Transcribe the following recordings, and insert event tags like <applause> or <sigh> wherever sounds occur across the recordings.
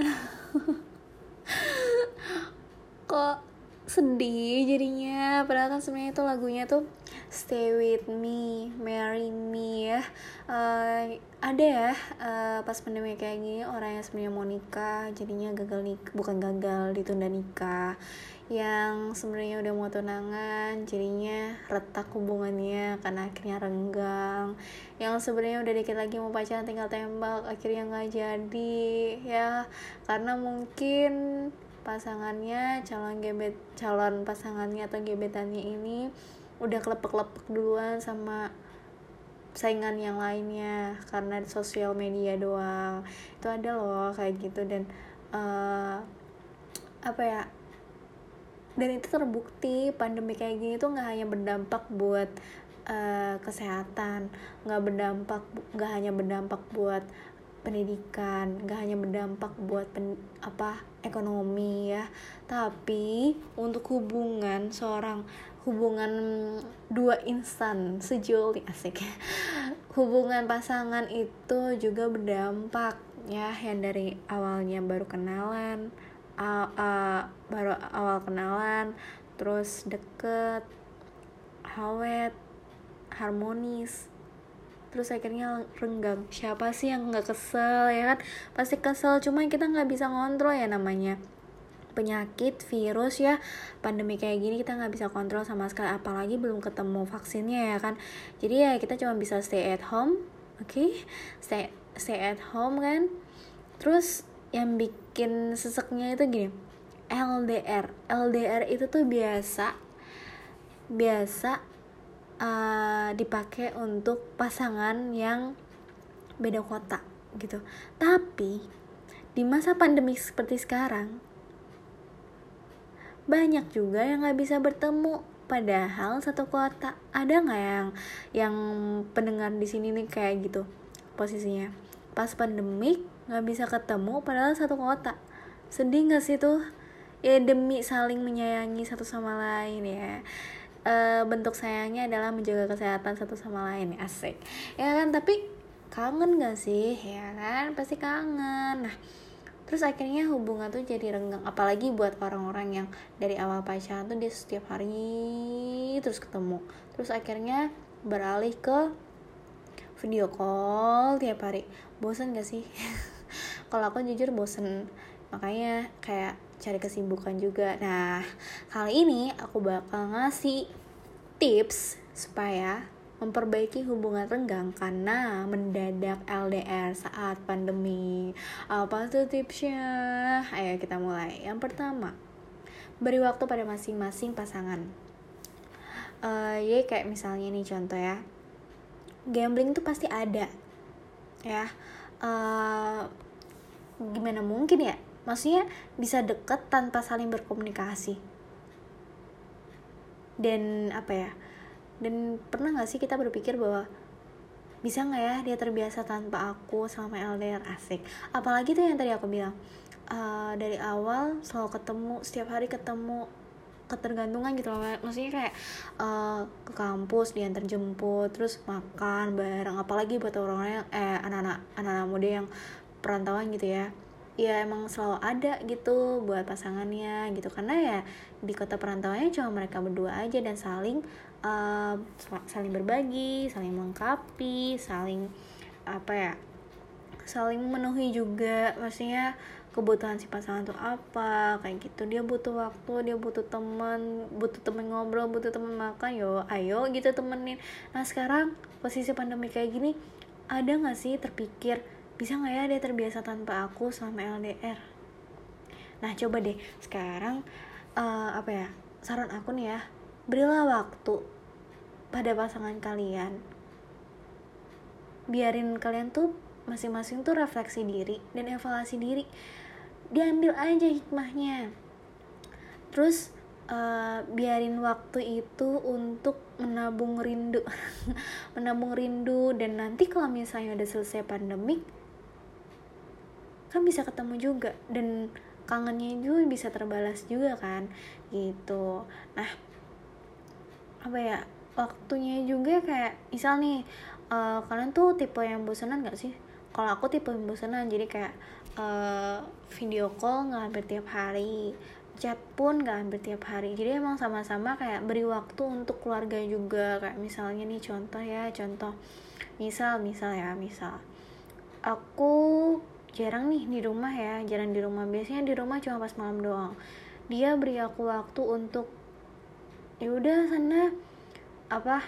<laughs> kok sedih jadinya? Padahal kan sebenarnya itu lagunya tuh stay with me marry me ya. Uh, ada ya uh, pas pandemi kayak gini orang yang sebenarnya mau nikah jadinya gagal nikah bukan gagal ditunda nikah yang sebenarnya udah mau tunangan jadinya retak hubungannya karena akhirnya renggang. Yang sebenarnya udah dikit lagi mau pacaran tinggal tembak akhirnya nggak jadi ya. Karena mungkin pasangannya calon gebet calon pasangannya atau gebetannya ini udah kelepek-lepek duluan sama saingan yang lainnya karena sosial media doang. Itu ada loh kayak gitu dan uh, apa ya dan itu terbukti pandemi kayak gini tuh nggak hanya berdampak buat uh, kesehatan nggak berdampak nggak hanya berdampak buat pendidikan gak hanya berdampak buat pen, apa ekonomi ya. Tapi untuk hubungan seorang hubungan dua insan sejoli asik. <laughs> Hubungan pasangan itu juga berdampak ya yang dari awalnya baru kenalan uh, uh, baru awal kenalan terus deket awet harmonis terus akhirnya renggang. Siapa sih yang nggak kesel ya kan? Pasti kesel cuma kita nggak bisa ngontrol ya namanya. Penyakit virus ya pandemi kayak gini kita nggak bisa kontrol sama sekali apalagi belum ketemu vaksinnya ya kan. Jadi ya kita cuma bisa stay at home oke? Okay? stay stay at home kan? Terus yang bikin seseknya itu gini. LDR LDR itu tuh biasa biasa uh, dipakai untuk pasangan yang beda kota gitu. Tapi di masa pandemi seperti sekarang banyak juga yang nggak bisa bertemu. Padahal satu kota ada nggak yang yang pendengar di sini nih kayak gitu posisinya? Pas pandemik nggak bisa ketemu padahal satu kota. Sedih nggak sih tuh? Ya demi saling menyayangi satu sama lain ya. Uh, bentuk sayangnya adalah menjaga kesehatan satu sama lain asik. Ya kan? Tapi kangen gak sih? Ya kan? Pasti kangen. Nah terus akhirnya hubungan tuh jadi renggang. Apalagi buat orang-orang yang dari awal pacaran tuh dia setiap hari terus ketemu. Terus akhirnya beralih ke video call tiap hari. Bosan gak sih <laughs> kalau aku jujur bosen. Makanya kayak cari kesibukan juga. Nah kali ini aku bakal ngasih tips supaya memperbaiki hubungan renggang karena mendadak LDR saat pandemi. Apa tuh tipsnya? Ayo kita mulai. Yang pertama beri waktu pada masing-masing pasangan. Uh, ya kayak misalnya nih contoh ya. Gambling tuh pasti ada ya. Uh, gimana mungkin ya? Maksudnya bisa deket tanpa saling berkomunikasi. Dan apa ya? Dan pernah gak sih kita berpikir bahwa bisa nggak ya dia terbiasa tanpa aku selama LDR asik. Apalagi tuh yang tadi aku bilang uh, dari awal selalu ketemu setiap hari ketemu ketergantungan gitu loh. Maksudnya kayak uh, ke kampus diantar jemput terus makan bareng. Apalagi buat orang-orang yang eh anak-anak anak-anak muda yang perantauan gitu ya. Ya emang selalu ada gitu buat pasangannya gitu. Karena ya di kota perantauannya cuma mereka berdua aja dan saling uh, saling berbagi saling melengkapi saling apa ya saling memenuhi juga. Maksudnya kebutuhan si pasangan tuh apa kayak gitu. Dia butuh waktu dia butuh teman butuh temen ngobrol butuh temen makan yo ayo gitu temenin. Nah sekarang posisi pandemi kayak gini ada nggak sih terpikir bisa nggak ya dia terbiasa tanpa aku selama LDR nah coba deh. Sekarang uh, apa ya saran aku nih ya. Berilah waktu pada pasangan kalian. Biarin kalian tuh masing-masing tuh refleksi diri dan evaluasi diri. Diambil aja hikmahnya. Terus uh, biarin waktu itu untuk menabung rindu. <laughs> Menabung rindu dan nanti kalau misalnya udah selesai pandemik kan bisa ketemu juga dan kangennya juga bisa terbalas juga kan gitu. Nah apa ya waktunya juga kayak misal nih uh, kalian tuh tipe yang bosanan gak sih? Kalau aku tipe bosenan jadi kayak uh, video call nggak hampir tiap hari chat pun nggak hampir tiap hari. Jadi emang sama-sama kayak beri waktu untuk keluarga juga kayak misalnya nih contoh ya contoh misal misal ya misal. Aku jarang nih di rumah ya jarang di rumah. Biasanya di rumah cuma pas malam doang. Dia beri aku waktu untuk ya udah sana apa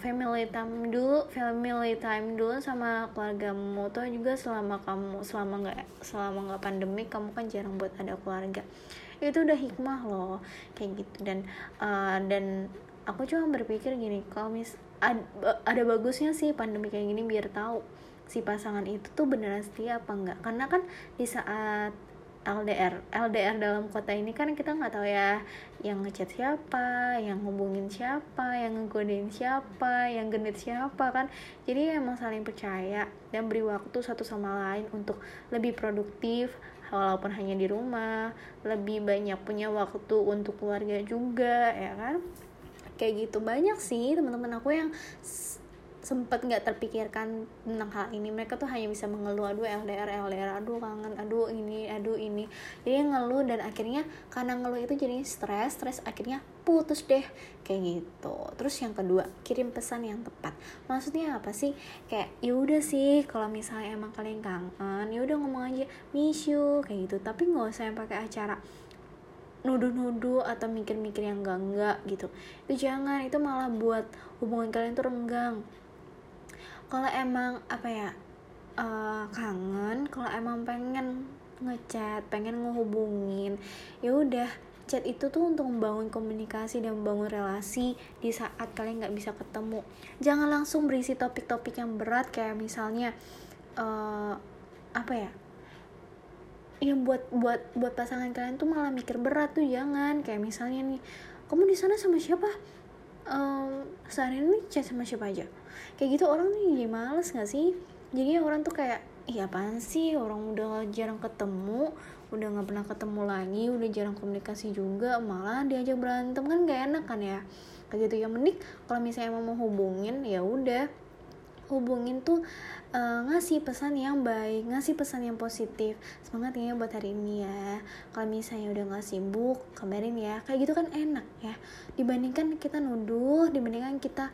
family time dulu family time dulu sama keluargamu tuh juga selama kamu selama nggak selama nggak pandemi kamu kan jarang buat ada keluarga. Itu udah hikmah loh kayak gitu. Dan uh, dan aku cuma berpikir gini kalau mis ad, ada bagusnya sih pandemi kayak gini biar tahu si pasangan itu tuh beneran setia apa enggak? Karena kan di saat LDR LDR dalam kota ini kan kita nggak tahu ya yang ngechat siapa yang hubungin siapa yang ngegodain siapa yang genit siapa kan. Jadi emang saling percaya dan beri waktu satu sama lain untuk lebih produktif walaupun hanya di rumah lebih banyak punya waktu untuk keluarga juga ya kan? Kayak gitu. Banyak sih teman-teman aku yang sempat nggak terpikirkan tentang hal ini. Mereka tuh hanya bisa mengeluh aduh LDR LDR aduh kangen aduh ini aduh ini. Jadi ngeluh dan akhirnya karena ngeluh itu jadi stres stres akhirnya putus deh kayak gitu. Terus yang kedua kirim pesan yang tepat. Maksudnya apa sih? Kayak ya udah sih kalau misalnya emang kalian kangen ya udah ngomong aja miss you kayak gitu. Tapi nggak usah yang pakai acara nuduh-nuduh atau mikir-mikir yang enggak-enggak gitu. Itu jangan itu malah buat hubungan kalian tuh renggang kalau emang apa ya uh, kangen kalau emang pengen ngechat pengen ngehubungin ya udah chat itu tuh untuk membangun komunikasi dan membangun relasi di saat kalian nggak bisa ketemu. Jangan langsung berisi topik-topik yang berat kayak misalnya uh, apa ya yang buat buat buat pasangan kalian tuh malah mikir berat tuh jangan. Kayak misalnya nih kamu di sana sama siapa um, sehari ini chat sama siapa aja? Kayak gitu orang tuh jadi males gak sih? Jadi orang tuh kayak iya apaan sih? Orang udah jarang ketemu udah nggak pernah ketemu lagi udah jarang komunikasi juga malah diajak berantem. Kan gak enak kan ya? Kayak gitu ya mending kalau misalnya emang mau hubungin ya udah hubungin tuh uh, ngasih pesan yang baik ngasih pesan yang positif. Semangat ya buat hari ini ya. Kalau misalnya udah nggak sibuk kabarin ya. Kayak gitu kan enak ya. Dibandingkan kita nuduh dibandingkan kita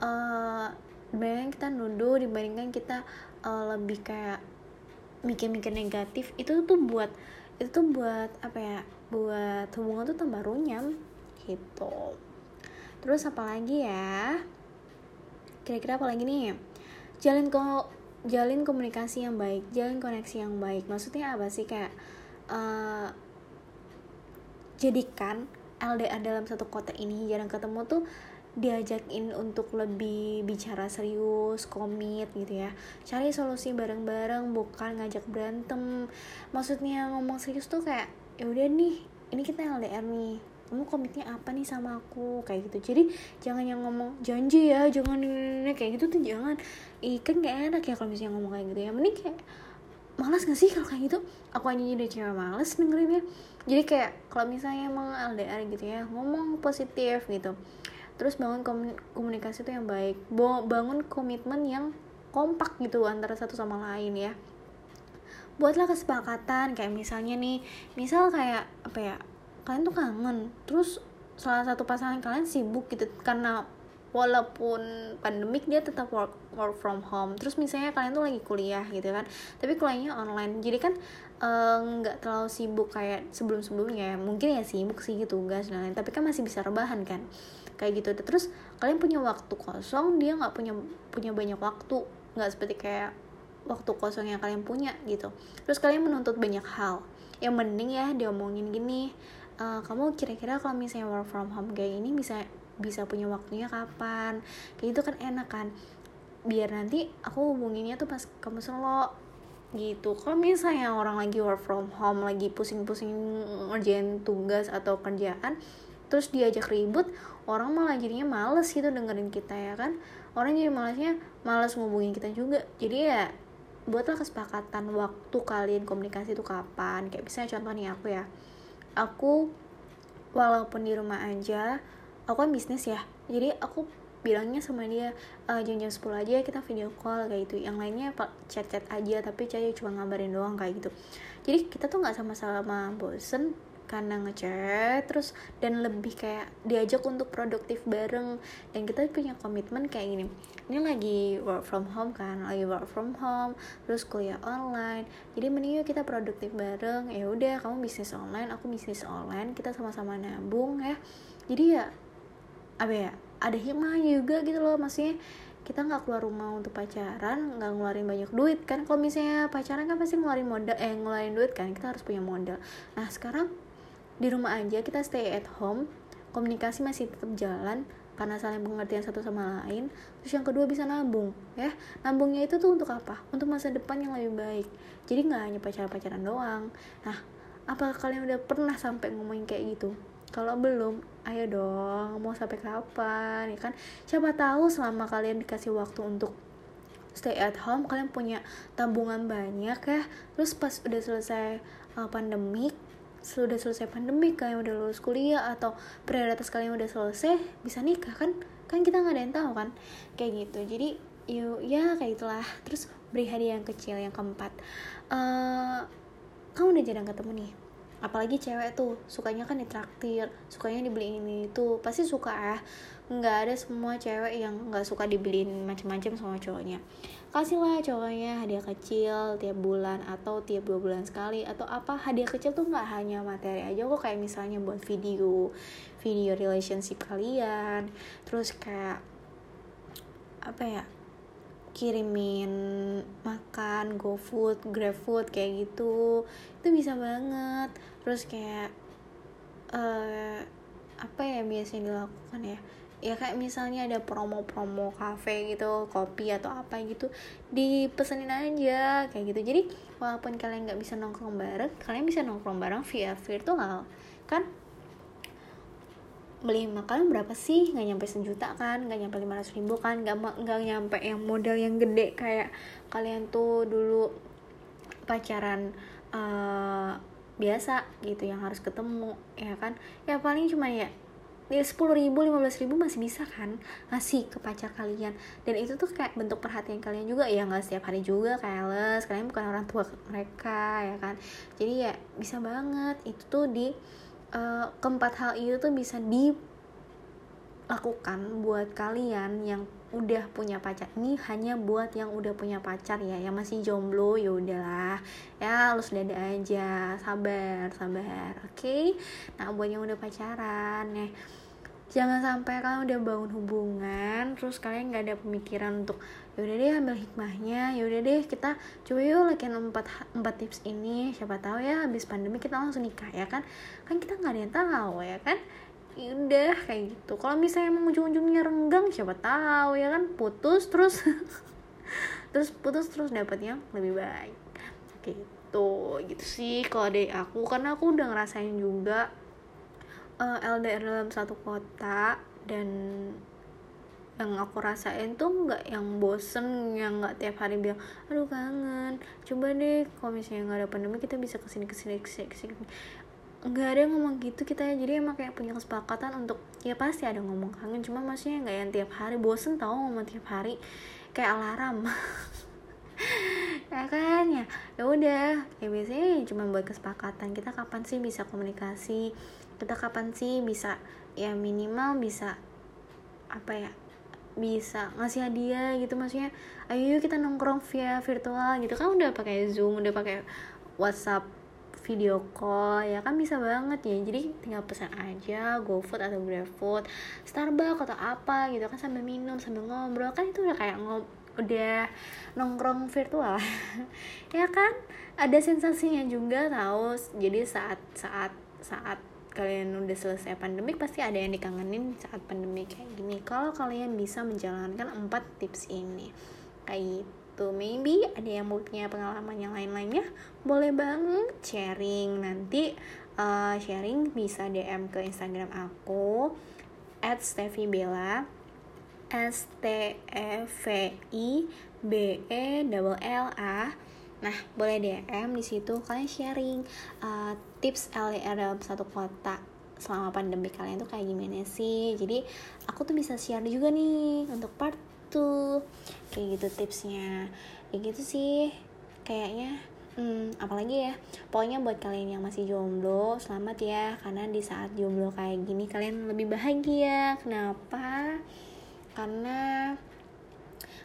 uh, dibandingkan kita nuduh dibandingkan kita uh, lebih kayak mikir-mikir negatif itu tuh buat itu tuh buat apa ya buat hubungan tuh tambah runyam gitu. Terus apa lagi ya? Kira-kira apa lagi nih jalin ko jalin komunikasi yang baik jalin koneksi yang baik maksudnya apa sih kayak uh, jadikan LDR dalam satu kota ini jarang ketemu tuh diajakin untuk lebih bicara serius, komit gitu ya. Cari solusi bareng-bareng, bukan ngajak berantem. Maksudnya ngomong serius tuh kayak ya udah nih, ini kita LDR nih. Kamu komitnya apa nih sama aku kayak gitu. Jadi jangan yang ngomong janji ya, jangan kayak gitu tuh jangan. Ih kan gak enak ya kalau misalnya ngomong kayak gitu ya. Mending kayak malas gak sih kalau kayak gitu? Aku aja jadi cewek males dengerinnya. Jadi kayak kalau misalnya emang LDR gitu ya, ngomong positif gitu terus bangun komunikasi itu yang baik bangun komitmen yang kompak gitu antara satu sama lain ya buatlah kesepakatan kayak misalnya nih misal kayak apa ya kalian tuh kangen. Terus salah satu pasangan kalian sibuk gitu karena walaupun pandemik dia tetap work work from home. Terus misalnya kalian tuh lagi kuliah gitu kan tapi kuliahnya online. Jadi kan eh, nggak uh, terlalu sibuk kayak sebelum sebelumnya mungkin ya sibuk sih gitu tugas dan lain tapi kan masih bisa rebahan kan kayak gitu. Terus kalian punya waktu kosong dia nggak punya punya banyak waktu. Nggak seperti kayak waktu kosong yang kalian punya gitu. Terus kalian menuntut banyak hal. Yang mending ya diomongin gini uh, kamu kira-kira kalau misalnya work from home kayak ini bisa bisa punya waktunya kapan? Kayak gitu kan enak kan? Biar nanti aku hubunginnya tuh pas kamu selo gitu. Kalau misalnya orang lagi work from home lagi pusing-pusing ngerjain tugas atau kerjaan terus diajak ribut orang malah jadinya males gitu dengerin kita ya kan? Orang jadi malesnya males ngubungin kita juga. Jadi ya buatlah kesepakatan waktu kalian komunikasi itu kapan. Kayak misalnya contoh nih aku ya aku walaupun di rumah aja aku kan bisnis ya. Jadi aku bilangnya sama dia uh, jam jam 10 aja kita video call kayak gitu. Yang lainnya chat chat aja tapi chat cuma ngabarin doang kayak gitu. Jadi kita tuh nggak sama-sama bosen karena ngechat terus dan lebih kayak diajak untuk produktif bareng. Dan kita punya komitmen kayak gini ini lagi work from home kan lagi work from home terus kuliah online. Jadi mending yuk kita produktif bareng. Ya udah kamu bisnis online aku bisnis online kita sama-sama nabung ya. Jadi ya apa ya ada hikmahnya juga gitu loh. Maksudnya kita nggak keluar rumah untuk pacaran nggak ngeluarin banyak duit kan. Kalau misalnya pacaran kan pasti ngeluarin modal eh ngeluarin duit kan kita harus punya modal. Nah sekarang di rumah aja kita stay at home. Komunikasi masih tetap jalan karena saling pengertian satu sama lain. Terus yang kedua bisa nabung ya. Nabungnya itu tuh untuk apa? Untuk masa depan yang lebih baik. Jadi nggak hanya pacaran-pacaran doang. Nah apa kalian udah pernah sampai ngomongin kayak gitu? Kalau belum ayo dong. Mau sampai kapan ya kan? Siapa tahu selama kalian dikasih waktu untuk stay at home kalian punya tabungan banyak ya. Terus pas udah selesai uh, pandemik sudah selesai pandemi kalian udah lulus kuliah atau prioritas kalian udah selesai bisa nikah kan? Kan kita nggak ada yang tahu kan? Kayak gitu. Jadi yuk ya kayak itulah terus beri hadiah yang kecil yang keempat. Uh, kamu udah jarang ketemu nih? Apalagi cewek tuh sukanya kan ditraktir sukanya dibeli ini itu. Pasti suka ya nggak ada semua cewek yang nggak suka dibeliin macam-macam sama cowoknya kasihlah cowoknya hadiah kecil tiap bulan atau tiap dua bulan sekali atau apa. Hadiah kecil tuh nggak hanya materi aja kok kayak misalnya buat video video relationship kalian terus kayak apa ya kirimin makan GoFood, GrabFood kayak gitu. Itu bisa banget. Terus kayak uh, apa ya biasanya dilakukan ya ya kayak misalnya ada promo-promo cafe gitu kopi atau apa gitu dipesenin aja kayak gitu. Jadi walaupun kalian nggak bisa nongkrong bareng kalian bisa nongkrong bareng via virtual. Kan beli makanan berapa sih? Nggak nyampe sejuta kan nggak nyampe lima ratus ribu kan nggak nggak nyampe yang modal yang gede. Kayak kalian tuh dulu pacaran uh, biasa gitu yang harus ketemu ya kan? Ya paling cuma ya ya sepuluh ribu lima belas ribu masih bisa kan ngasih ke pacar kalian. Dan itu tuh kayak bentuk perhatian kalian juga. Ya nggak setiap hari juga kayak les. Kalian bukan orang tua mereka ya kan? Jadi ya bisa banget. Itu tuh di uh, keempat hal itu tuh bisa dilakukan buat kalian yang udah punya pacar. Ini hanya buat yang udah punya pacar ya yang masih jomblo. Ya udahlah. Ya lu dada aja. Sabar sabar oke? Okay? nah buat yang udah pacaran ya jangan sampai kalian udah bangun hubungan terus kalian nggak ada pemikiran untuk yaudah deh ambil hikmahnya. Yaudah deh kita coba yuk lakukan empat empat tips ini. Siapa tahu ya habis pandemi kita langsung nikah ya kan? Kan kita nggak ada yang tahu ya kan? Ya udah kayak gitu. Kalau misalnya emang ujung-ujungnya renggang siapa tahu ya kan? Putus terus. <laughs> Terus putus terus dapat yang lebih baik. Gitu. Gitu sih kalau dari aku karena aku udah ngerasain juga uh, eh, LDR dalam satu kota dan yang aku rasain tuh nggak yang bosen yang nggak tiap hari bilang aduh kangen. Coba deh kalau misalnya nggak ada pandemi kita bisa ke sini ke sini ke sini ke sini. Nggak ada yang ngomong gitu kita ya. Jadi emang kayak punya kesepakatan untuk ya pasti ada ngomong kangen cuma maksudnya nggak yang tiap hari. Bosen tau ngomong tiap hari. Kayak alarm <laughs> ya kan ya. Ya udah. Ya biasanya cuma buat kesepakatan. Kita kapan sih bisa komunikasi? Kita kapan sih bisa ya minimal bisa apa ya bisa ngasih hadiah gitu. Maksudnya ayo kita nongkrong via virtual gitu. Kan udah pakai zoom udah pakai whatsapp video call ya kan bisa banget ya. Jadi tinggal pesan aja GoFood atau GrabFood Starbucks atau apa gitu kan sambil minum sambil ngobrol. Kan itu udah kayak ngob udah nongkrong virtual. <laughs> Ya kan? Ada sensasinya juga tahu. Jadi saat saat saat kalian udah selesai pandemik pasti ada yang dikangenin saat pandemi kayak gini. Kalau kalian bisa menjalankan empat tips ini. Kayak gitu. Maybe ada yang punya pengalaman yang lain-lainnya boleh banget sharing. Nanti uh, sharing bisa DM ke Instagram aku at Steffi Bella S T E V I B E L L A. Nah, boleh DM di situ kalian sharing uh, tips LDR dalam satu kota selama pandemi kalian tuh kayak gimana sih? Jadi aku tuh bisa share juga nih untuk part 2 kayak gitu tipsnya. Kayak gitu sih kayaknya. Hmm, apalagi ya pokoknya buat kalian yang masih jomblo selamat ya karena di saat jomblo kayak gini kalian lebih bahagia. Kenapa karena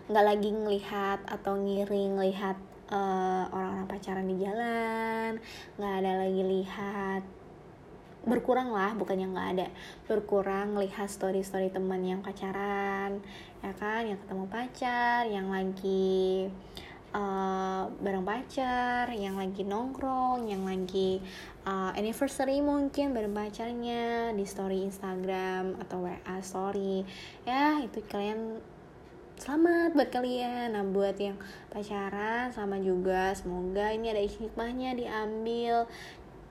nggak lagi ngelihat atau ngiring ngelihat uh, orang-orang pacaran di jalan nggak ada lagi lihat berkurang lah bukan yang nggak ada berkurang lihat story story teman yang pacaran ya kan yang ketemu pacar yang lagi uh, bareng pacar yang lagi nongkrong yang lagi uh, anniversary mungkin bareng pacarnya di story Instagram atau WA story. Ya itu kalian selamat buat kalian. Nah buat yang pacaran sama juga. Semoga ini ada hikmahnya diambil.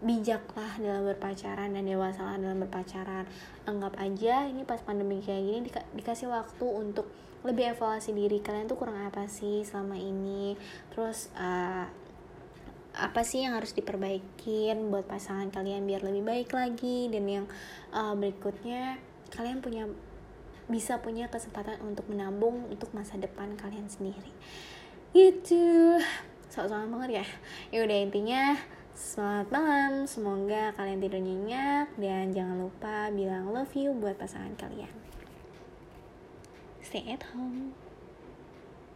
Bijaklah dalam berpacaran dan dewasalah dalam berpacaran. Anggap aja ini pas pandemi kayak gini di, dikasih waktu untuk lebih evaluasi diri kalian tuh kurang apa sih selama ini? Terus uh, apa sih yang harus diperbaikin buat pasangan kalian biar lebih baik lagi? Dan yang uh, berikutnya kalian punya bisa punya kesempatan untuk menabung untuk masa depan kalian sendiri. Gitu. Soal-soal banget ya. Ya udah intinya Selamat malam, semoga kalian tidur nyenyak dan jangan lupa bilang love you buat pasangan kalian. Stay at home.